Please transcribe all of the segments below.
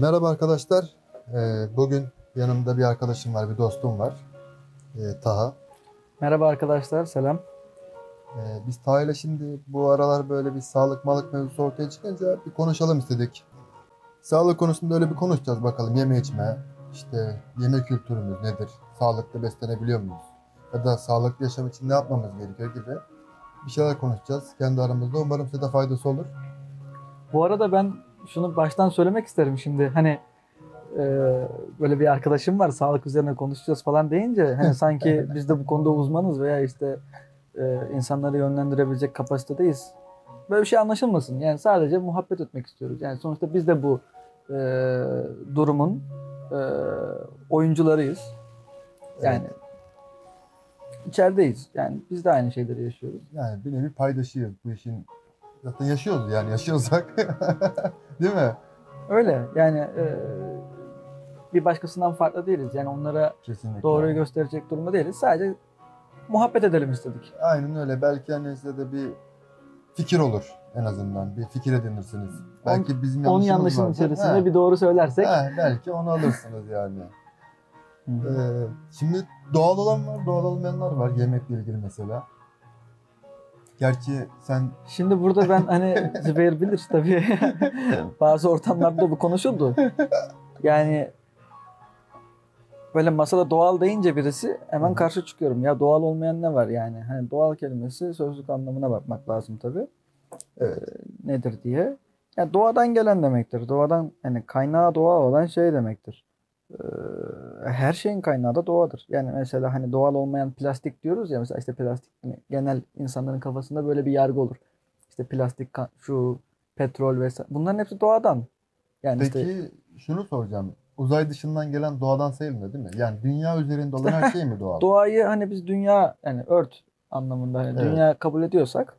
Merhaba arkadaşlar. Ee, bugün yanımda bir arkadaşım var, bir dostum var. Ee, Taha. Merhaba arkadaşlar, selam. Ee, biz Taha ile şimdi bu aralar böyle bir sağlık malık mevzusu ortaya çıkınca bir konuşalım istedik. Sağlık konusunda öyle bir konuşacağız bakalım. Yeme içme, işte yeme kültürümüz nedir? Sağlıklı beslenebiliyor muyuz? Ya da sağlıklı yaşam için ne yapmamız gerekiyor gibi bir şeyler konuşacağız kendi aramızda. Umarım size de faydası olur. Bu arada ben şunu baştan söylemek isterim şimdi. Hani e, böyle bir arkadaşım var, sağlık üzerine konuşacağız falan deyince hani sanki biz de bu konuda uzmanız veya işte e, insanları yönlendirebilecek kapasitedeyiz. Böyle bir şey anlaşılmasın. Yani sadece muhabbet etmek istiyoruz. Yani sonuçta biz de bu e, durumun e, oyuncularıyız. Yani içerideyiz. Yani biz de aynı şeyleri yaşıyoruz. Yani bir nevi paydaşıyız bu işin. Zaten yaşıyoruz yani yaşıyorsak. Değil mi? Öyle yani e, bir başkasından farklı değiliz. Yani onlara Kesinlikle. doğruyu gösterecek durumda değiliz. Sadece muhabbet edelim istedik. Aynen öyle. Belki hani size de bir fikir olur en azından. Bir fikir edinirsiniz. Belki bizim Onun yanlışımız yanlışın vardır. içerisinde He, bir doğru söylersek. he, belki onu alırsınız yani. Ee, şimdi doğal olan var, doğal olmayanlar var. Yemekle ilgili mesela. Gerçi sen Şimdi burada ben hani Zübeyir bilir tabii. Bazı ortamlarda bu konuşuldu. Yani böyle masada doğal deyince birisi hemen karşı çıkıyorum. Ya doğal olmayan ne var yani? Hani doğal kelimesi sözlük anlamına bakmak lazım tabii. evet, nedir diye. Ya doğadan gelen demektir. Doğadan yani kaynağı doğa olan şey demektir. Ee, her şeyin kaynağı da doğadır. Yani mesela hani doğal olmayan plastik diyoruz ya mesela işte plastik hani genel insanların kafasında böyle bir yargı olur. İşte plastik şu petrol vesaire bunların hepsi doğadan. Yani peki işte şunu soracağım. Uzay dışından gelen doğadan sayılmıyor değil mi? Yani dünya üzerinde olan her şey mi doğal? doğayı hani biz dünya yani earth anlamında hani Evet. dünya kabul ediyorsak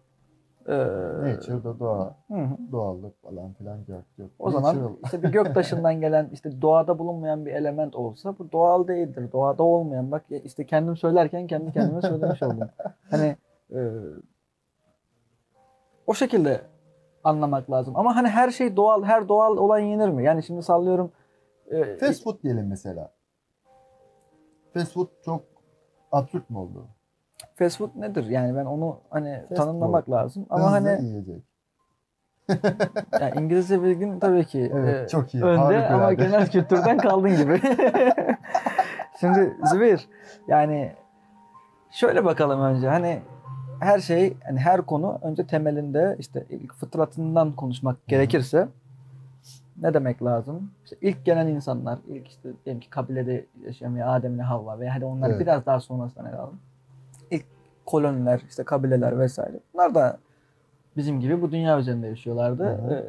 e, Nature'da doğa, hı doğallık falan filan yok. yok. O zaman işte bir göktaşından gelen işte doğada bulunmayan bir element olsa bu doğal değildir. Doğada olmayan bak işte kendim söylerken kendi kendime söylemiş oldum. Hani e, o şekilde anlamak lazım. Ama hani her şey doğal, her doğal olan yenir mi? Yani şimdi sallıyorum e, Fast food diyelim mesela. Fast food çok absürt mü oldu? Fast food nedir? Yani ben onu hani Fast tanımlamak lazım. Ama Hızlı hani yiyecek. yani İngilizce bilgin tabii ki Evet, e, çok iyi. önde harikulade. ama genel kültürden kaldın gibi. Şimdi Zübeyir yani şöyle bakalım önce hani her şey hani her konu önce temelinde işte ilk fıtratından konuşmak gerekirse ne demek lazım? İşte ilk gelen insanlar, ilk işte diyelim ki kabilede yaşayan ya Adem ile Havva veya hadi onlar Evet. biraz daha sonrasından ele alalım. Koloniler, işte kabileler vesaire. Bunlar da bizim gibi bu dünya üzerinde yaşıyorlardı. Hı hı. Ee,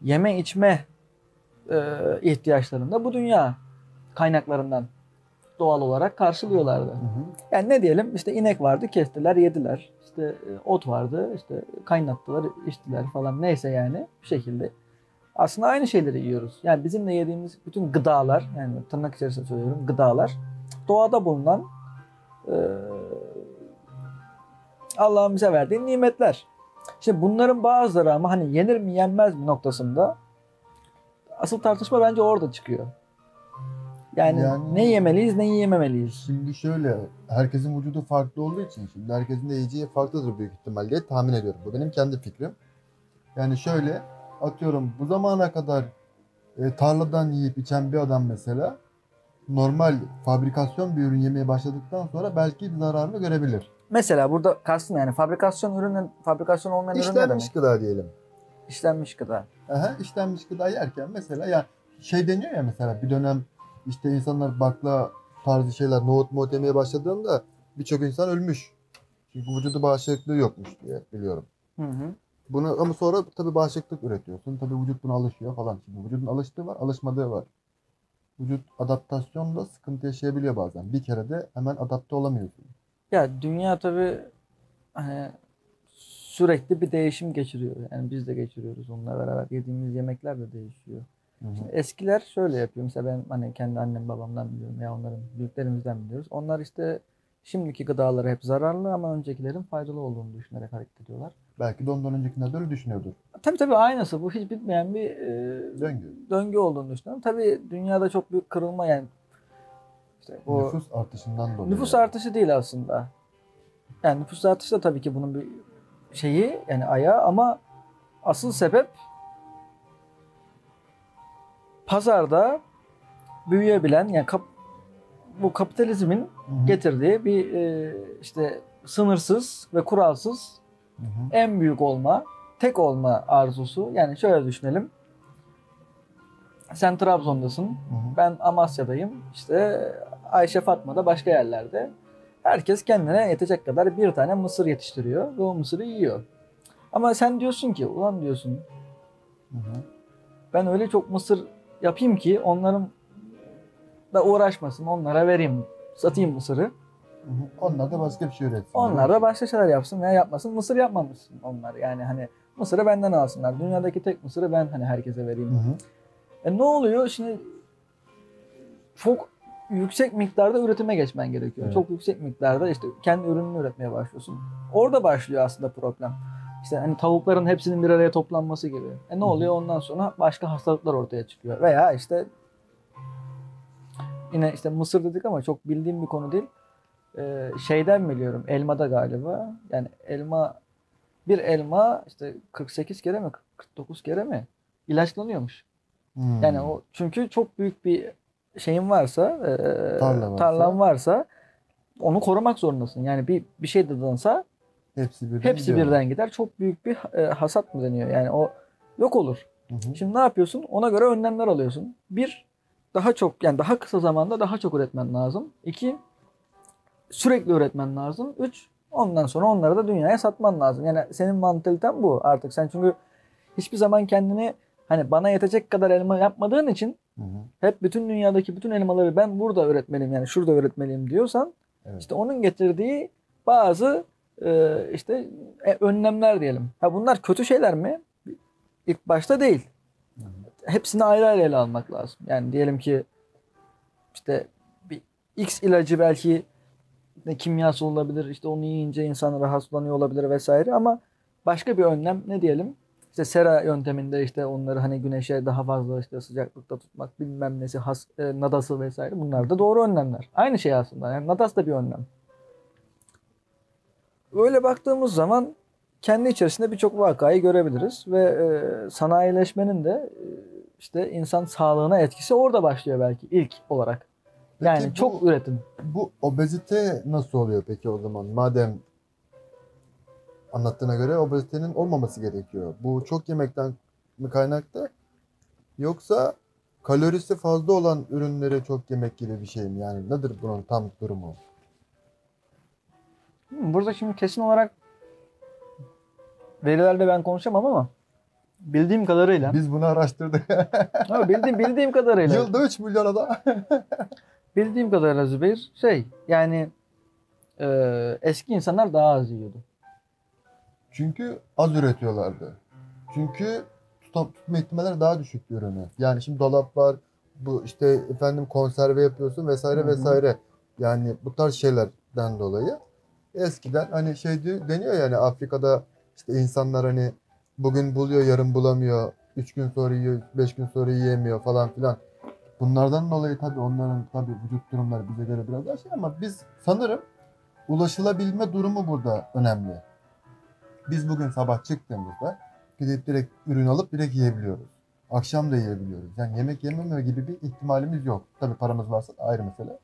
yeme içme e, ihtiyaçlarını bu dünya kaynaklarından doğal olarak karşılıyorlardı. Hı hı. Yani ne diyelim işte inek vardı kestiler yediler. İşte e, ot vardı işte kaynattılar içtiler falan neyse yani bir şekilde. Aslında aynı şeyleri yiyoruz. Yani bizim de yediğimiz bütün gıdalar yani tırnak içerisinde söylüyorum gıdalar doğada bulunan e, Allah'ın bize verdiği nimetler. Şimdi bunların bazıları ama hani yenir mi yenmez mi noktasında asıl tartışma bence orada çıkıyor. Yani, Yani- ne yemeliyiz ne yememeliyiz. Şimdi şöyle, herkesin vücudu farklı olduğu için şimdi herkesin de yiyeceği farklıdır büyük ihtimalle diye tahmin ediyorum. Bu benim kendi fikrim. Yani şöyle, atıyorum bu zamana kadar e, tarladan yiyip içen bir adam mesela normal fabrikasyon bir ürün yemeye başladıktan sonra belki zararını görebilir. Mesela burada kastım yani fabrikasyon ürünün fabrikasyon olmayan ürün ne demek? İşlenmiş gıda diyelim. İşlenmiş gıda. Aha, işlenmiş gıda yerken mesela ya şey deniyor ya mesela bir dönem işte insanlar bakla tarzı şeyler nohut muhut yemeye başladığında birçok insan ölmüş. Çünkü vücudu bağışıklığı yokmuş diye biliyorum. Hı hı. Bunu ama sonra tabii bağışıklık üretiyorsun. Tabii vücut buna alışıyor falan. Şimdi vücudun alıştığı var, alışmadığı var. Vücut adaptasyonda sıkıntı yaşayabiliyor bazen. Bir kere de hemen adapte olamıyorsun. Ya dünya tabii hani sürekli bir değişim geçiriyor. Yani biz de geçiriyoruz onunla beraber. Yediğimiz yemekler de değişiyor. Hı hı. Eskiler şöyle yapıyor. Mesela ben hani kendi annem babamdan biliyorum ya onların büyüklerimizden biliyoruz. Onlar işte şimdiki gıdaları hep zararlı ama öncekilerin faydalı olduğunu düşünerek hareket ediyorlar. Belki de ondan öncekiler de öyle düşünüyordur. Tabii tabii aynısı. Bu hiç bitmeyen bir e, Döngü. döngü olduğunu düşünüyorum. Tabii dünyada çok büyük kırılma yani işte bu Nüfus artışından dolayı. nüfus artışı değil aslında. Yani nüfus artışı da tabii ki bunun bir şeyi yani ayağı ama asıl sebep pazarda büyüyebilen yani kap, bu kapitalizmin Hı hı. getirdiği bir e, işte sınırsız ve kuralsız Hı hı. en büyük olma, tek olma arzusu. Yani şöyle düşünelim. Sen Trabzon'dasın, Hı hı. ben Amasya'dayım. İşte Ayşe Fatma da başka yerlerde. Herkes kendine yetecek kadar bir tane mısır yetiştiriyor ve o mısırı yiyor. Ama sen diyorsun ki, ulan diyorsun Hı hı. ben öyle çok mısır yapayım ki onların da uğraşmasın, onlara vereyim, satayım mısırı. Hı hı. Onlar da başka bir şey üretsin. Onlar da başka şeyler yapsın veya yapmasın. Mısır yapmamışsın onlar. Yani hani mısırı benden alsınlar. Dünyadaki tek mısırı ben hani herkese Hı vereyim. hı. E ne oluyor? Şimdi çok yüksek miktarda üretime geçmen gerekiyor. Evet. Çok yüksek miktarda işte kendi ürününü üretmeye başlıyorsun. Orada başlıyor aslında problem. İşte hani tavukların hepsinin bir araya toplanması gibi. E ne Hı hı. oluyor ondan sonra başka hastalıklar ortaya çıkıyor. Veya işte yine işte mısır dedik ama çok bildiğim bir konu değil. Ee, şeyden biliyorum elmada galiba. Yani elma bir elma işte 48 kere mi 49 kere mi ilaçlanıyormuş. Hmm. Yani o çünkü çok büyük bir şeyin varsa, e, Tarla varsa. tarlan varsa onu korumak zorundasın. Yani bir bir şey dadansa hepsi birden hepsi gidiyor. birden gider. Çok büyük bir e, hasat mı deniyor? Yani o yok olur. Hı hı. Şimdi ne yapıyorsun? Ona göre önlemler alıyorsun. Bir, daha çok yani daha kısa zamanda daha çok üretmen lazım. İki, sürekli üretmen lazım. Üç, ondan sonra onları da dünyaya satman lazım. Yani senin mantaliten bu artık. Sen çünkü hiçbir zaman kendini hani bana yetecek kadar elma yapmadığın için Hı hı. hep bütün dünyadaki bütün elmaları ben burada üretmeliyim yani şurada üretmeliyim diyorsan Evet. işte onun getirdiği bazı e, işte e, önlemler diyelim. Ha bunlar kötü şeyler mi? İlk başta değil. Hı hı. Hepsini ayrı ayrı ele almak lazım. Yani diyelim ki işte bir X ilacı belki ne kimyası olabilir. işte onu yiyince insan rahatsızlanıyor olabilir vesaire ama başka bir önlem ne diyelim? İşte sera yönteminde işte onları hani güneşe daha fazla işte sıcaklıkta tutmak bilmem nesi has, e, nadası vesaire bunlar da doğru önlemler. Aynı şey aslında. Yani nadas da bir önlem. Öyle baktığımız zaman kendi içerisinde birçok vakayı görebiliriz ve e, sanayileşmenin de e, işte insan sağlığına etkisi orada başlıyor belki ilk olarak. Peki Yani bu- çok üretim. Bu obezite nasıl oluyor peki o zaman? Madem anlattığına göre obezitenin olmaması gerekiyor. Bu çok yemekten mi kaynaklı? Yoksa kalorisi fazla olan ürünleri çok yemek gibi bir şey mi? Yani nedir bunun tam durumu? Hmm, Burada şimdi kesin olarak verilerle ben konuşamam ama bildiğim kadarıyla Biz bunu araştırdık. Ha, bildiğim bildiğim kadarıyla Yılda 3 milyon adam. bildiğim kadarıyla Zübeyir şey yani e, eski insanlar daha az yiyordu. Çünkü az üretiyorlardı. Çünkü tutam, tutma ihtimalleri daha düşük bir ürünü. Yani şimdi dolap var, bu işte efendim konserve yapıyorsun vesaire vesaire. Yani bu tarz şeylerden dolayı eskiden hani şey diyor- deniyor yani Afrika'da işte insanlar hani bugün buluyor yarın bulamıyor. Üç gün sonra yiyor, beş gün sonra yiyemiyor falan filan. Bunlardan dolayı tabii onların tabii vücut durumları bize göre biraz daha şey ama biz sanırım ulaşılabilme durumu burada önemli. Biz bugün sabah çıktığımızda gidip direkt ürün alıp direkt yiyebiliyoruz. Akşam da yiyebiliyoruz. Yani yemek yememe gibi bir ihtimalimiz yok. Tabii paramız varsa da ayrı mesele.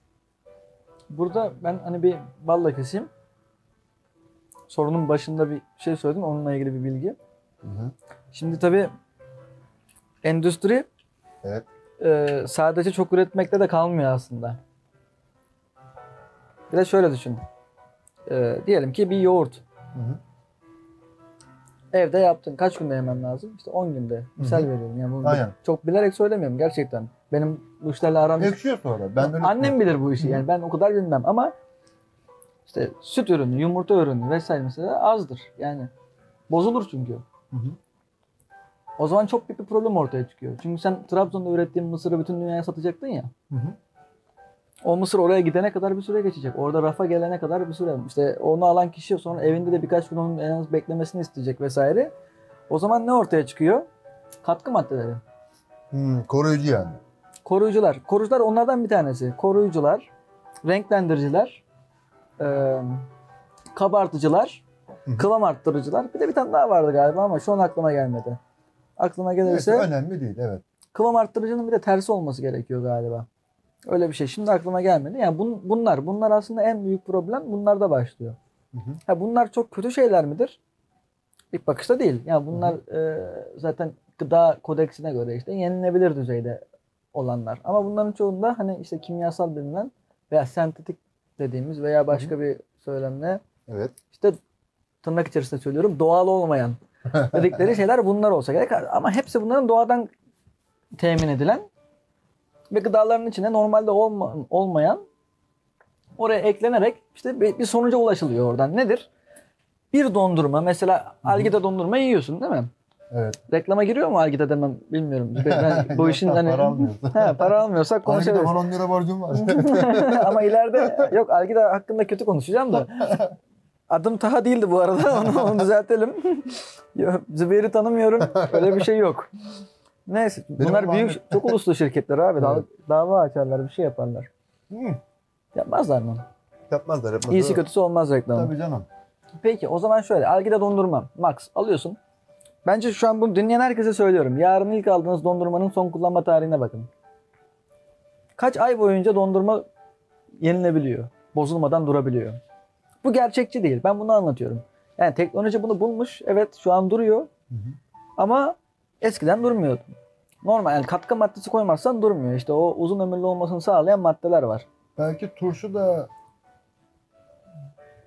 Burada ben hani bir balla keseyim. Sorunun başında bir şey söyledin onunla ilgili bir bilgi. Hı hı. Şimdi tabii endüstri Evet. E, sadece çok üretmekte de kalmıyor aslında. Bir de şöyle düşün. E, diyelim ki bir yoğurt. Hı hı. Evde yaptın. Kaç günde yemem lazım? İşte 10 günde. Misal Hı hı. veriyorum. Yani bunu Aynen. çok bilerek söylemiyorum gerçekten. Benim bu işlerle aram Ekşiyor sonra. Ben öyle Annem bilir bu işi. Yani ben o kadar bilmem ama işte süt ürünü, yumurta ürünü vesaire mesela azdır. Yani bozulur çünkü. Hı hı. O zaman çok büyük bir problem ortaya çıkıyor. Çünkü sen Trabzon'da ürettiğin mısırı bütün dünyaya satacaktın ya. Hı hı. O mısır oraya gidene kadar bir süre geçecek. Orada rafa gelene kadar bir süre. İşte onu alan kişi sonra evinde de birkaç gün onun en az beklemesini isteyecek vesaire. O zaman ne ortaya çıkıyor? Katkı maddeleri. Hmm, koruyucu yani. Koruyucular. Koruyucular onlardan bir tanesi. Koruyucular, renklendiriciler, eee, kabartıcılar, kıvam arttırıcılar. Bir de bir tane daha vardı galiba ama şu an aklıma gelmedi. Aklıma gelirse Neyse, önemli değil evet. kıvam arttırıcının bir de tersi olması gerekiyor galiba. Öyle bir şey. Şimdi aklıma gelmedi. Yani bun- bunlar, bunlar aslında en büyük problem bunlarda başlıyor. Hı hı. Ha bunlar çok kötü şeyler midir? İlk bakışta değil. Yani bunlar e, zaten gıda kodeksine göre işte yenilebilir düzeyde olanlar. Ama bunların çoğunda hani işte kimyasal bilinen veya sentetik dediğimiz veya başka bir söylemle Evet. işte tırnak içerisinde söylüyorum doğal olmayan dedikleri şeyler bunlar olsa gerek. Ama hepsi bunların doğadan temin edilen ve gıdaların içine normalde olma, olmayan oraya eklenerek işte bir, bir sonuca ulaşılıyor oradan. Nedir? Bir dondurma mesela algida dondurma yiyorsun değil mi? Evet. Reklama giriyor mu algida demem bilmiyorum. Ben bu işin hani Para almıyorsun. He, para almıyorsak Konuşabiliriz. konuşabiliriz. 10 lira borcum var. Ama ileride yok algida hakkında kötü konuşacağım da. Adım Taha değildi bu arada. Onu, onu düzeltelim. Zübeyir'i tanımıyorum. Öyle bir şey yok. Neyse. Benim Bunlar büyük, çok uluslu şirketler abi. Evet. Dava açarlar, bir şey yaparlar. Hmm, Yapmazlar mı? yapmazlar yapmazlar. İyisi kötüsü olmaz reklamı. Tabii canım. Peki o zaman şöyle. Algida dondurma. Max alıyorsun. Bence şu an bunu dinleyen herkese söylüyorum. Yarın ilk aldığınız dondurmanın son kullanma tarihine bakın. Kaç ay boyunca dondurma yenilebiliyor. Bozulmadan durabiliyor. Bu gerçekçi değil. Ben bunu anlatıyorum. Yani teknoloji bunu bulmuş. Evet şu an duruyor. Hı hı. Ama eskiden durmuyordu. Normal yani katkı maddesi koymazsan durmuyor. İşte o uzun ömürlü olmasını sağlayan maddeler var. Belki turşu da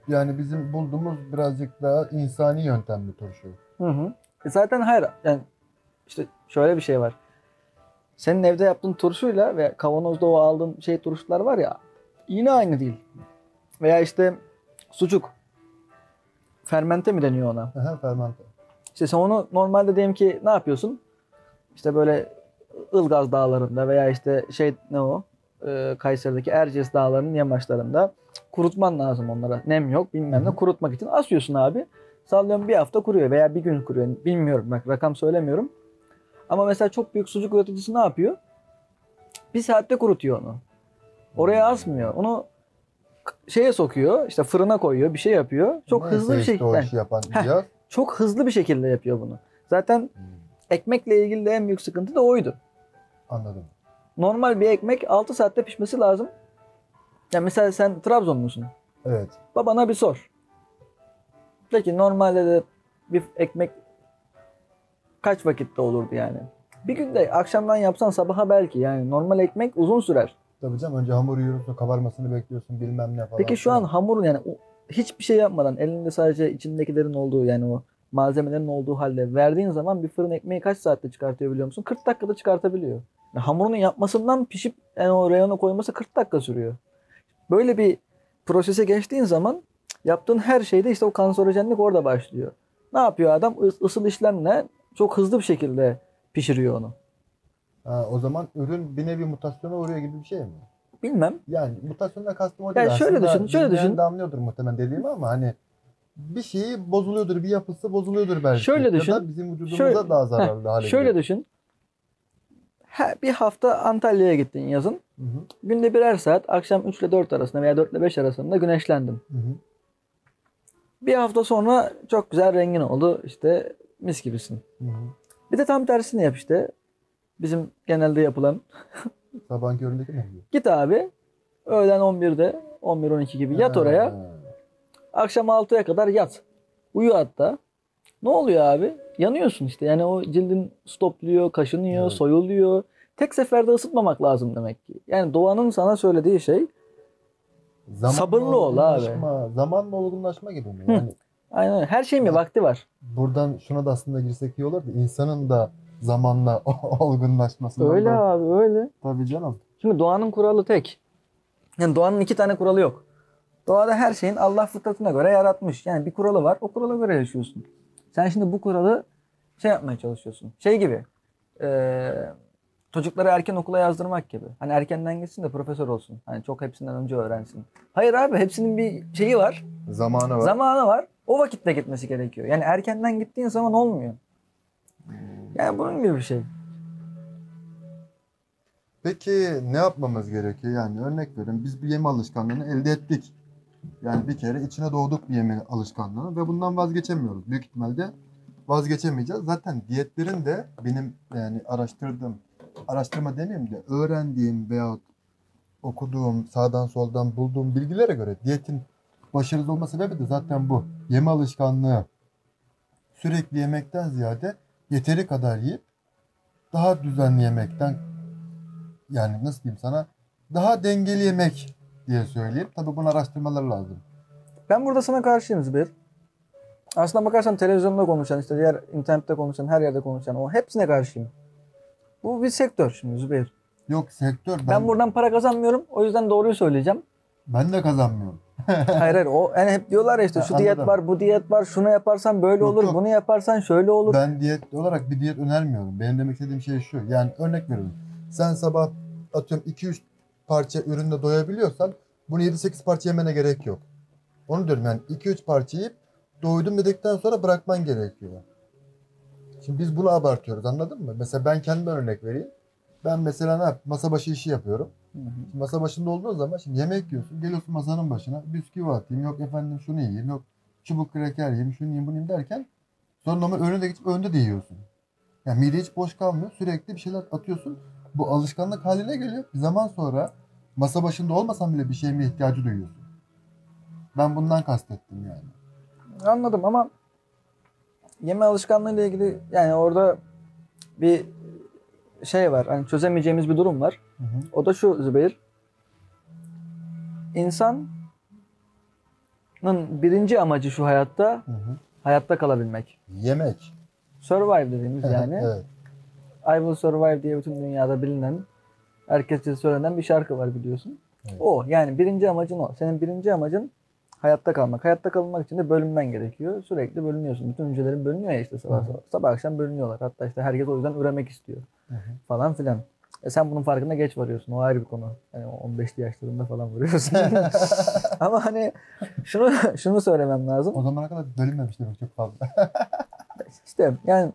yani bizim bulduğumuz birazcık daha insani yöntemli turşu. Hı hı. E zaten hayır yani işte şöyle bir şey var. Senin evde yaptığın turşuyla ve kavanozda o aldığın şey turşular var ya yine aynı değil. Veya işte sucuk. Fermente mi deniyor ona? Aha, fermente. İşte sen onu normalde diyelim ki ne yapıyorsun? İşte böyle Ilgaz dağlarında veya işte şey ne o? Ee, Kayseri'deki Erciyes dağlarının yamaçlarında kurutman lazım onlara. Nem yok bilmem ne kurutmak için asıyorsun abi. Sallıyorum bir hafta kuruyor veya bir gün kuruyor. Bilmiyorum bak rakam söylemiyorum. Ama mesela çok büyük sucuk üreticisi ne yapıyor? Bir saatte kurutuyor onu. Oraya asmıyor. Onu şeye sokuyor, işte fırına koyuyor, bir şey yapıyor. Çok Neyse hızlı bir işte şekilde. yapan Heh. cihaz. Çok hızlı bir şekilde yapıyor bunu. Zaten Hmm, ekmekle ilgili de en büyük sıkıntı da oydu. Anladım. Normal bir ekmek 6 saatte pişmesi lazım. Ya mesela sen Trabzonlusun. Evet. Babana bir sor. Peki normalde de bir ekmek kaç vakitte olurdu yani? Bir günde akşamdan yapsan sabaha belki yani normal ekmek uzun sürer. Tabii canım önce hamur yiyorsun, kabarmasını bekliyorsun bilmem ne falan. Peki şu an hamurun yani o- hiçbir şey yapmadan elinde sadece içindekilerin olduğu yani o malzemelerin olduğu halde verdiğin zaman bir fırın ekmeği kaç saatte çıkartıyor biliyor musun? 40 dakikada çıkartabiliyor. Yani hamurunu yapmasından pişip yani o reyona koyması 40 dakika sürüyor. Böyle bir prosese geçtiğin zaman yaptığın her şeyde işte o kanserojenlik orada başlıyor. Ne yapıyor adam? Is- Isıl işlemle çok hızlı bir şekilde pişiriyor onu. Ha, o zaman ürün bir nevi mutasyona uğruyor gibi bir şey mi? Bilmem. Yani mutasyonla kastım o değil. Yani şöyle Aslında düşün, şöyle düşün. de anlıyordur muhtemelen dediğimi ama hani bir şeyi bozuluyordur, bir yapısı bozuluyordur belki. Şöyle Ya düşün. da bizim vücudumuza Şöyle- daha zararlı hale Şöyle geliyor. düşün. Ha, bir hafta Antalya'ya gittin yazın. Hı hı, Günde birer saat akşam 3 ile 4 arasında veya 4 ile 5 arasında güneşlendin. hı hı. Bir hafta sonra çok güzel rengin oldu. İşte mis gibisin. Hı hı. Bir de tam tersini yap işte. Bizim genelde yapılan. Sabahın köründeki diyor? Git abi. Öğlen 11'de 11-12 gibi yat oraya. Akşam 6'ya kadar yat. Uyu hatta. Ne oluyor abi? Yanıyorsun işte. Yani o cildin stopluyor, kaşınıyor, Evet. soyuluyor. Tek seferde ısıtmamak lazım demek ki. Yani doğanın sana söylediği şey Zamanla Sabırlı ol abi. Zamanla olgunlaşma gibi mi? Hı. Yani aynen öyle. Her şeyin bir vakti var. buradan şuna da aslında girsek iyi olurdu. İnsanın da zamanla olgunlaşması. Öyle abi öyle. Tabii canım. Şimdi doğanın kuralı tek. Yani doğanın iki tane kuralı yok. Doğada her şeyin Allah fıtratına göre yaratmış. Yani bir kuralı var. O kurala göre yaşıyorsun. Sen şimdi bu kuralı şey yapmaya çalışıyorsun. Şey gibi. eee, çocukları erken okula yazdırmak gibi. Hani erkenden gitsin de profesör olsun. Hani çok hepsinden önce öğrensin. Hayır abi hepsinin bir şeyi var. Zamanı var. Zamanı var. O vakitte gitmesi gerekiyor. Yani erkenden gittiğin zaman olmuyor. Yani bunun gibi bir şey. Peki ne yapmamız gerekiyor? Yani örnek verin biz bir yeme alışkanlığını elde ettik. Yani bir kere içine doğduk bir yeme alışkanlığını ve bundan vazgeçemiyoruz. Büyük ihtimalle vazgeçemeyeceğiz. Zaten diyetlerin de benim yani araştırdığım, araştırma demeyeyim de öğrendiğim veyahut okuduğum, sağdan soldan bulduğum bilgilere göre diyetin başarılı olma sebebi de zaten bu. Yeme alışkanlığı sürekli yemekten ziyade yeteri kadar yiyip daha düzenli yemekten yani nasıl diyeyim sana daha dengeli yemek diye söyleyeyim. Tabii bunu araştırmalar lazım. Ben burada sana karşıyım Zübeyir. Aslına bakarsan televizyonda konuşan, işte diğer internette konuşan, her yerde konuşan o hepsine karşıyım. Bu bir sektör şimdi Zübeyir. Yok sektör ben, Ben buradan para kazanmıyorum. O yüzden doğruyu söyleyeceğim. Ben de kazanmıyorum. hayır hayır o yani hep diyorlar ya işte Ha, şu diyet anladım. var, bu diyet var, şunu yaparsan böyle Yok, olur, yok. bunu yaparsan şöyle olur. Ben diyet olarak bir diyet önermiyorum. Benim demek istediğim şey şu. Yani örnek veriyorum. Sen sabah atıyorum 2-3 parça ürünle doyabiliyorsan bunu 7-8 parça yemene gerek yok. Onu diyorum yani 2-3 parça yiyip doydum dedikten sonra bırakman gerekiyor. Şimdi biz bunu abartıyoruz anladın mı? Mesela ben kendimden örnek vereyim. Ben mesela ne yap? Masa başı işi yapıyorum. Hı hı. Masa başında olduğun zaman şimdi yemek yiyorsun. Geliyorsun masanın başına. Bisküvi atayım. Yok efendim şunu yiyeyim. Yok çubuk kreker yiyeyim. Şunu yiyeyim bunu yiyeyim derken sonra normal önüne de geçip önde de yiyorsun. Yani mide hiç boş kalmıyor. Sürekli bir şeyler atıyorsun. Bu alışkanlık haline geliyor. Bir zaman sonra masa başında olmasan bile bir şeye mi ihtiyacı duyuyorsun. Ben bundan kastettim yani. Anladım ama yeme alışkanlığı ile ilgili yani orada bir şey var. Hani çözemeyeceğimiz bir durum var. Hı hı. O da şu Zübeyir. İnsanın birinci amacı şu hayatta Hı hı. hayatta kalabilmek. Yemek. Survive dediğimiz yani. evet. I will survive diye bütün dünyada bilinen herkesçe söylenen bir şarkı var biliyorsun. Evet. O yani birinci amacın o. Senin birinci amacın hayatta kalmak. Hayatta kalmak için de bölünmen gerekiyor. Sürekli bölünüyorsun. Bütün hücrelerin bölünüyor ya işte sabah sabah. Sabah akşam bölünüyorlar. Hatta işte herkes o yüzden üremek istiyor. Falan filan. E sen bunun farkında geç varıyorsun. O ayrı bir konu. Yani 15'li yaşlarında falan varıyorsun. Ama hani şunu şunu söylemem lazım. O zamana kadar bölünmemiş demek çok fazla. İşte yani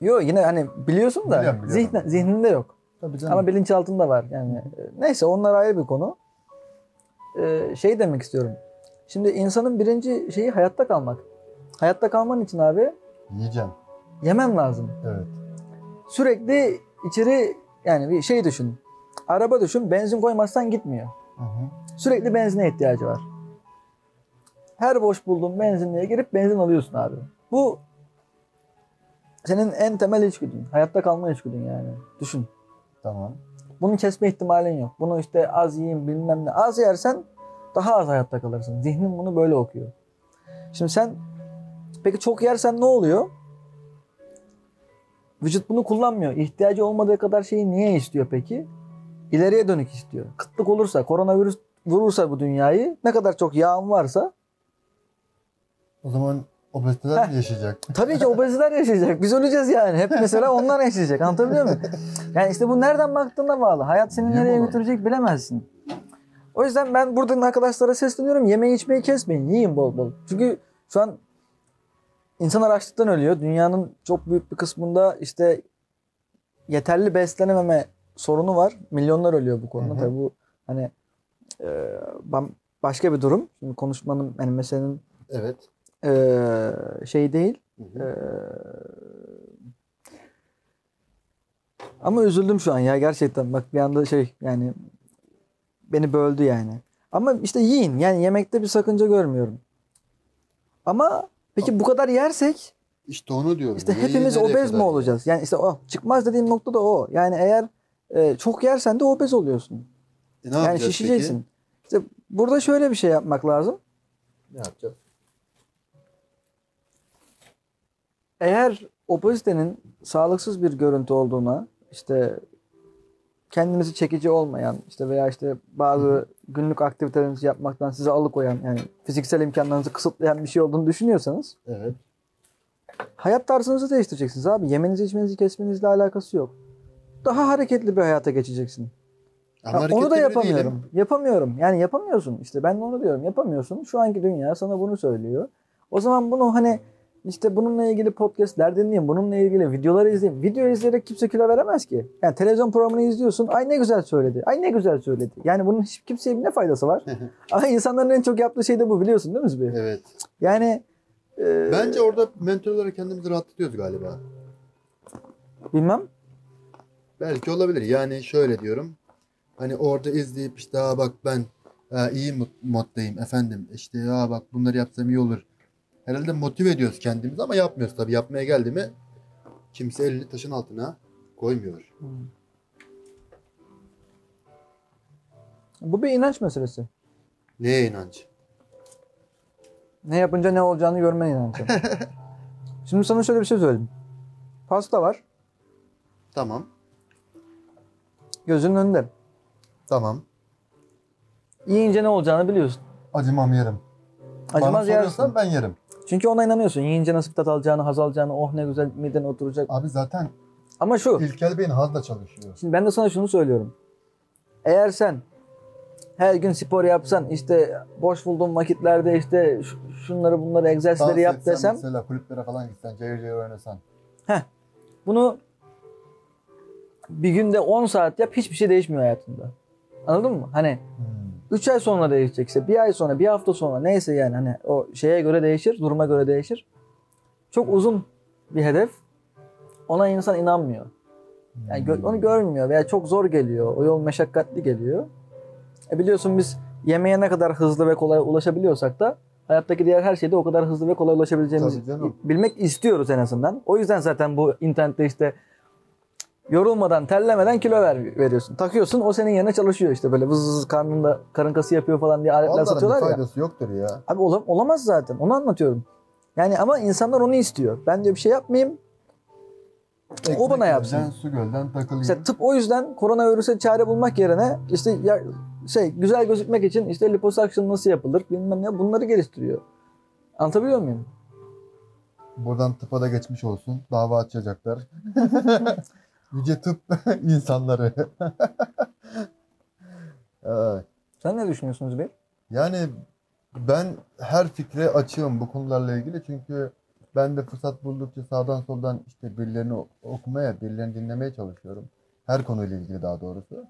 Yo yine hani biliyorsun da Biliyorum, biliyorum. zihni- zihninde yok. Tabii canım. Ama bilinçaltında var. Yani neyse onlar ayrı bir konu. Ee, şey demek istiyorum. Şimdi insanın birinci şeyi hayatta kalmak. Hayatta kalman için abi Yiyeceğim. yemen lazım. Evet. Sürekli içeri yani bir şey düşün. Araba düşün. Benzin koymazsan gitmiyor. Hı hı. Sürekli benzine ihtiyacı var. Her boş bulduğun benzinliğe girip benzin alıyorsun abi. Bu senin en temel içgüdün. Hayatta kalma içgüdün yani. Düşün. Tamam. Bunu kesme ihtimalin yok. Bunu işte az yiyeyim bilmem ne. Az yersen daha az hayatta kalırsın. Zihnin bunu böyle okuyor. Şimdi sen peki çok yersen ne oluyor? Vücut bunu kullanmıyor. İhtiyacı olmadığı kadar şeyi niye istiyor peki? İleriye dönük istiyor. Kıtlık olursa, koronavirüs vurursa bu dünyayı ne kadar çok yağın varsa O zaman obeziteler mi yaşayacak? tabii ki obezler yaşayacak. Biz öleceğiz yani. Hep mesela onlar yaşayacak. Anlatabiliyor muyum? Yani işte bu nereden baktığına bağlı. Hayat seni Niye nereye götürecek bilemezsin. O yüzden ben buradan arkadaşlara sesleniyorum. Yemeği içmeyi kesmeyin. Yiyin bol bol. Çünkü şu an insanlar açlıktan ölüyor. Dünyanın çok büyük bir kısmında işte yeterli beslenememe sorunu var. Milyonlar ölüyor bu konuda. Hı hı. Tabii bu hani e, başka bir durum. Şimdi konuşmanın hani meselenin Evet. e, şey değil. Hı hı. ama üzüldüm şu an ya gerçekten. Bak bir anda şey yani beni böldü yani. Ama işte yiyin. Yani yemekte bir sakınca görmüyorum. Ama peki bu kadar yersek İşte onu diyorum. işte Neyi hepimiz obez mi olacağız? Yani işte o çıkmaz dediğim nokta da o. Yani eğer e, çok yersen de obez oluyorsun. E, ne yani şişeceksin. İşte burada şöyle bir şey yapmak lazım. peki? Ne yapacağız? Eğer obezitenin sağlıksız bir görüntü olduğuna, işte kendinizi çekici olmayan, işte veya işte bazı günlük aktivitelerinizi yapmaktan sizi alıkoyan, yani fiziksel imkanlarınızı kısıtlayan bir şey olduğunu düşünüyorsanız, Evet. hayat tarzınızı değiştireceksiniz abi. Yemenizi içmenizi kesmenizle alakası yok. daha hareketli bir hayata geçeceksin. Ama Ha, onu da yapamıyorum. değilim. Yapamıyorum. Yani yapamıyorsun. İşte ben de onu diyorum. Yapamıyorsun. Şu anki dünya sana bunu söylüyor. O zaman bunu hani işte bununla ilgili podcastler dinleyeyim. Bununla ilgili videoları izleyeyim. Video izleyerek kimse kilo veremez ki. Yani televizyon programını izliyorsun. Ay ne güzel söyledi. Ay ne güzel söyledi. Yani bunun hiç kimseye ne faydası var? Ama insanların en çok yaptığı şey de bu biliyorsun değil mi Zübeyir? Evet. Yani e, Bence orada mental olarak kendimizi rahatlatıyoruz galiba. bilmem. Belki olabilir. Yani şöyle diyorum. Hani orada izleyip işte Aa bak ben e, iyi mod- moddayım efendim. İşte ya bak bunları yapsam iyi olur. Herhalde motive ediyoruz kendimizi ama yapmıyoruz tabii. Yapmaya geldi mi kimse elini taşın altına koymuyor. Bu bir inanç meselesi. Neye inanç? Ne yapınca ne olacağını görmen inancı. Şimdi sana şöyle bir şey söyleyeyim. Pasta var. Tamam. Gözünün önünde. Tamam. Yiyince ne olacağını biliyorsun. Acımam yerim. Acımaz Bana yersin. ben yerim. Çünkü ona inanıyorsun. Yiyince nasıl tat alacağını, haz alacağını, oh ne güzel miden oturacak. Abi zaten Ama şu, İlkel Bey'in hazla çalışıyor. şimdi ben de sana şunu söylüyorum. Eğer sen her gün spor yapsan, işte boş bulduğun vakitlerde işte şunları bunları Dans egzersizleri yap desem, Mesela kulüplere falan gitsen, cayır cayır oynasan. bunu bir günde 10 saat yap hiçbir şey değişmiyor hayatında. Anladın mı? Hani Hmm. 3 ay sonra değişecekse, bir ay sonra, bir hafta sonra neyse yani hani o şeye göre değişir, duruma göre değişir. Çok uzun bir hedef. Ona insan inanmıyor. Yani gö- onu görmüyor veya çok zor geliyor. O yol meşakkatli geliyor. E biliyorsun biz yemeğe ne kadar hızlı ve kolay ulaşabiliyorsak da hayattaki diğer her şeyde o kadar hızlı ve kolay ulaşabileceğimizi bilmek istiyoruz en azından. O yüzden zaten bu internette işte yorulmadan, terlemeden kilo ver, veriyorsun. Takıyorsun o senin yerine çalışıyor işte böyle vız vız karnında karın kası yapıyor falan diye aletler Onların satıyorlar ya. faydası yoktur ya. Abi ola- olamaz zaten. Onu anlatıyorum. Yani ama insanlar onu istiyor. Ben diyor bir şey yapmayayım. O bana yapsın. Gölden, su gölden takılayım. İşte tıp o yüzden koronavirüse çare bulmak yerine işte ya, şey güzel gözükmek için işte liposuction nasıl yapılır bilmem ne bunları geliştiriyor. Anlatabiliyor muyum? Buradan tıpa da geçmiş olsun. Dava açacaklar. Yüce tıp insanları. Evet. Sen ne düşünüyorsunuz Bey? Yani ben her fikre açığım bu konularla ilgili çünkü ben de fırsat buldukça sağdan soldan işte birilerini okumaya, birilerini dinlemeye çalışıyorum. Her konuyla ilgili daha doğrusu.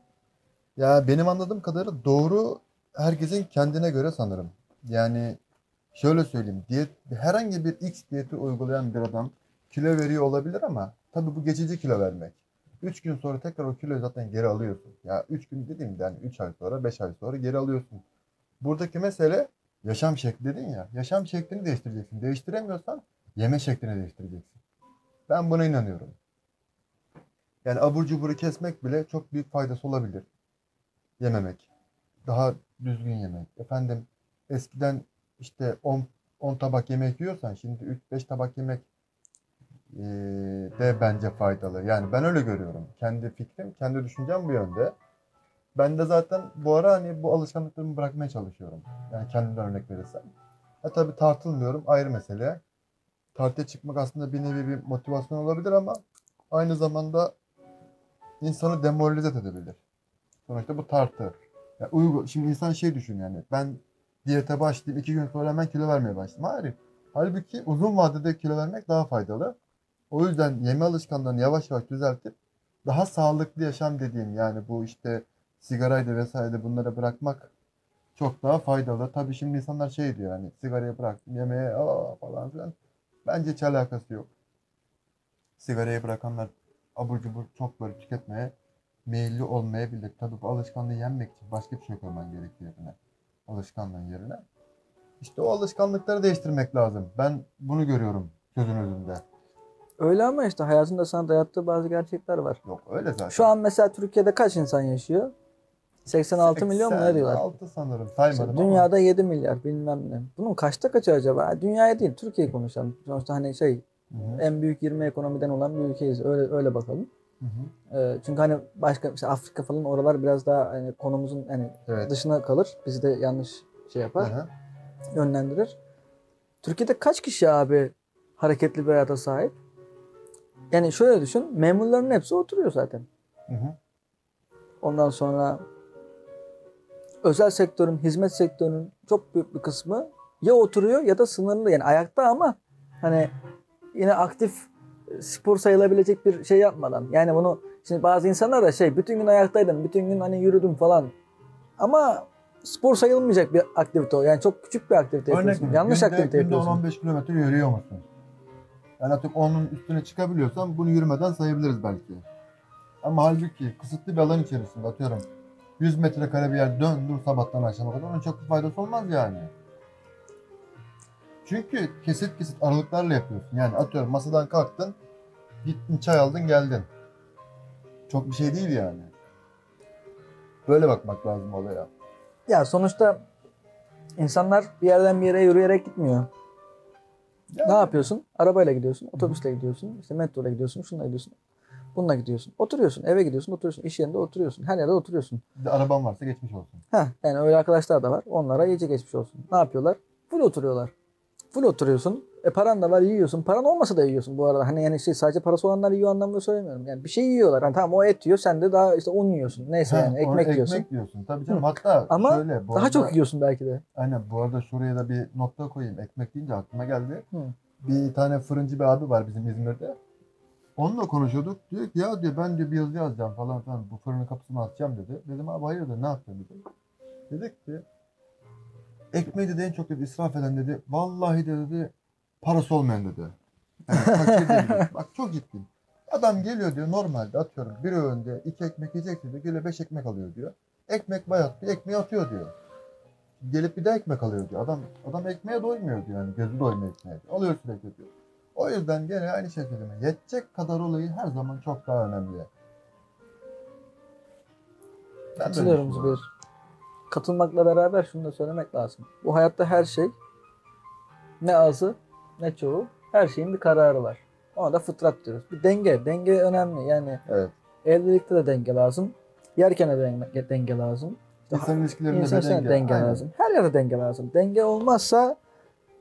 Ya benim anladığım kadarıyla doğru herkesin kendine göre sanırım. Yani şöyle söyleyeyim, diyet herhangi bir X diyeti uygulayan bir adam kilo veriyor olabilir ama tabii bu geçici kilo vermek. 3 gün sonra tekrar o kiloyu zaten geri alıyorsun. Ya 3 gün dediğimde yani 3 ay sonra 5 ay sonra geri alıyorsun. Buradaki mesele yaşam şekli dedin ya. Yaşam şeklini değiştireceksin. Değiştiremiyorsan yeme şeklini değiştireceksin. Ben buna inanıyorum. Yani abur cuburu kesmek bile çok büyük faydası olabilir. Yememek. Daha düzgün yemek. Efendim eskiden işte 10 10 tabak yemek yiyorsan şimdi 3-5 tabak yemek de bence faydalı. Yani ben öyle görüyorum. Kendi fikrim, kendi düşüncem bu yönde. Ben de zaten bu ara hani bu alışkanlıklarımı bırakmaya çalışıyorum. Yani kendimden örnek verirsem. Ha tabii tartılmıyorum ayrı mesele. Tartıya çıkmak aslında bir nevi bir motivasyon olabilir ama aynı zamanda insanı demoralize de edebilir. Sonuçta bu tartı. Ya uygu, şimdi insan şey düşün yani ben diyete başlayayım iki gün sonra hemen kilo vermeye başlayayım. Hayır. Halbuki uzun vadede kilo vermek daha faydalı. O yüzden yeme alışkanlığını yavaş yavaş düzeltip daha sağlıklı yaşam dediğim yani bu işte sigaraydı vesaire bunları bırakmak çok daha faydalı. Tabii şimdi insanlar şey diyor hani sigarayı bıraktım yemeğe aa falan filan. Bence hiç alakası yok. Sigarayı bırakanlar abur cubur çok böyle tüketmeye meyilli olmayabilir. Tabii bu alışkanlığı yenmek için başka bir şey koyman gerekiyor yerine. Alışkanlığın yerine. İşte o alışkanlıkları değiştirmek lazım. Ben bunu görüyorum gözün önünde. Öyle ama işte hayatında sana dayattığı bazı gerçekler var. Yok öyle zaten. Şu an mesela Türkiye'de kaç insan yaşıyor? 86 milyon mu ne diyorlar? 86 sanırım saymadım İşte ama. dünyada 7 milyar bilmem ne. Bunun kaçta kaçı acaba? Dünyaya değil Türkiye'yi konuşalım. Sonuçta hani şey Hı hı, en büyük 20 ekonomiden olan bir ülkeyiz. Öyle öyle bakalım. hı hı. Ee, çünkü hani başka mesela Afrika falan oralar biraz daha hani konumuzun hani Evet. dışına kalır. Bizi de yanlış şey yapar, Hı hı. yönlendirir. Türkiye'de kaç kişi abi hareketli bir hayata sahip? Yani şöyle düşün, memurların hepsi oturuyor zaten. Hı hı. Ondan sonra özel sektörün, hizmet sektörünün çok büyük bir kısmı ya oturuyor ya da sınırlı yani ayakta ama hani yine aktif spor sayılabilecek bir şey yapmadan. Yani bunu şimdi bazı insanlar da şey bütün gün ayaktaydım, bütün gün hani yürüdüm falan. Ama spor sayılmayacak bir aktivite o. Yani çok küçük bir aktivite Örnek yapıyorsun. veriyorum, Yanlış günde, aktivite günde yapıyorsun. 10-15 kilometre yürüyor musun? Yani artık onun üstüne çıkabiliyorsan bunu yürümeden sayabiliriz belki. Ama halbuki kısıtlı bir alan içerisinde atıyorum 100 metrekare bir yer dön dur sabahtan akşama kadar onun çok bir faydası olmaz yani. Çünkü kesit kesit aralıklarla yapıyorsun. Yani atıyorum masadan kalktın, gittin çay aldın geldin. Çok bir şey değil yani. Böyle bakmak lazım olaya. Ya sonuçta insanlar bir yerden bir yere yürüyerek gitmiyor. Yani Ne yapıyorsun? Arabayla gidiyorsun, otobüsle gidiyorsun, işte metroyla gidiyorsun, şununla gidiyorsun. Bununla gidiyorsun. Oturuyorsun, eve gidiyorsun, oturuyorsun, iş yerinde oturuyorsun. Her yerde oturuyorsun. Bir de araban varsa geçmiş olsun. Heh, yani öyle arkadaşlar da var. Onlara iyice geçmiş olsun. Ne yapıyorlar? Full oturuyorlar. Full oturuyorsun. E paran da var yiyorsun. Paran olmasa da yiyorsun bu arada. Hani yani şey sadece parası olanlar yiyor anlamında söylemiyorum. Yani bir şey yiyorlar. Hani tamam o et yiyor sen de daha işte un yiyorsun. Neyse Ha, yani onu ekmek yiyorsun. Ekmek yiyorsun. Tabii canım. Hatta Ama şöyle. Bu Daha arada- çok yiyorsun belki de. Aynen bu arada şuraya da bir nokta koyayım. Ekmek deyince aklıma geldi. Hı. Bir tane fırıncı bir abi var bizim İzmir'de. Onunla konuşuyorduk. Diyor ki ya diyor ben diyor bir yazı yazacağım falan filan. Bu fırının kapısını açacağım dedi. Dedim abi hayırdır ne yapıyorsun dedi. Dedik ki ekmeği dedi en çok dedi israf eden dedi. Vallahi de dedi parası olmayan dedi. Yani fakir değil dedi. Bak çok ciddiyim. Adam geliyor diyor normalde atıyorum bir öğünde iki ekmek yiyecek diyor. Geliyor beş ekmek alıyor diyor. Ekmek bayat bir ekmeği atıyor diyor. Gelip bir daha ekmek alıyor diyor. Adam adam ekmeğe doymuyor diyor. Yani gözü doymuyor ekmeğe. diyor. Alıyor sürekli diyor. O yüzden gene aynı şekilde yetecek kadar olayı her zaman çok daha önemli. Ben Katılıyorum. Zübeyir. Katılmakla beraber şunu da söylemek lazım. Bu hayatta her şey ne azı ne çoğu her şeyin bir kararı var. Ona da fıtrat diyoruz. Bir denge. Denge önemli. Yani Evet. evlilikte de denge lazım. Yerken de denge, denge lazım. İnsan ilişkilerinde İnsan de denge. denge, Aynen. lazım. Her yerde denge lazım. Denge olmazsa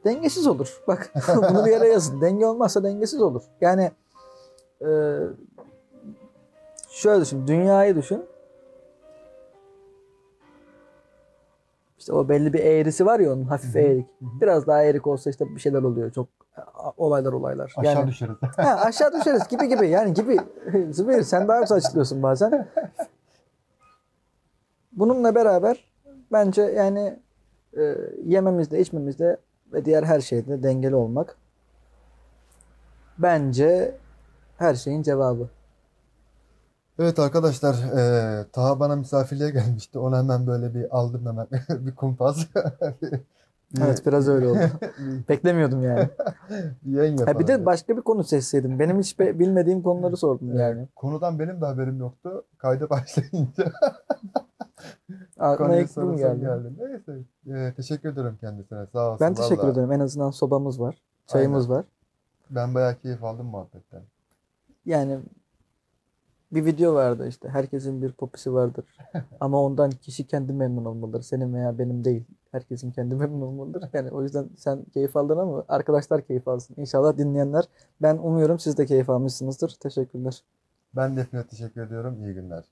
dengesiz olur. Bak bunu bir yere yazın. Denge olmazsa dengesiz olur. Yani e, şöyle düşün. Dünyayı düşün. İşte o belli bir eğrisi var ya onun hafif Hı hı. eğrik. Hı hı. Biraz daha eğrik olsa işte bir şeyler oluyor. Çok olaylar olaylar. Aşağı yani, düşeriz. ha, aşağı düşeriz gibi gibi. Yani gibi. Zübeyir sen daha güzel açıklıyorsun bazen. Bununla beraber bence yani e, yememizde, içmemizde ve diğer her şeyde dengeli olmak bence her şeyin cevabı. Evet arkadaşlar, eee Taha bana misafirliğe gelmişti. Onu hemen böyle bir aldım hemen bir kumpas. Evet biraz öyle oldu. Beklemiyordum yani. bir yayın yapalım. Ha, bir de başka bir konu seçseydim. Benim hiç be- bilmediğim konuları sordum yani. Konudan benim de haberim yoktu. Kayda başlayınca Aklıma soru geldi. geldi. Neyse, eee, teşekkür ederim kendisine. Sağ olsun. Ben teşekkür vallahi. ederim. En azından sobamız var. Çayımız var. Ben bayağı keyif aldım muhabbetten. Yani bir video vardı işte. Herkesin bir popisi vardır. Ama ondan kişi kendi memnun olmalıdır. Senin veya benim değil. Herkesin kendi memnun olmalıdır. Yani o yüzden sen keyif aldın ama arkadaşlar keyif alsın. İnşallah dinleyenler. Ben umuyorum siz de keyif almışsınızdır. Teşekkürler. Ben de hepinize teşekkür ediyorum. İyi günler.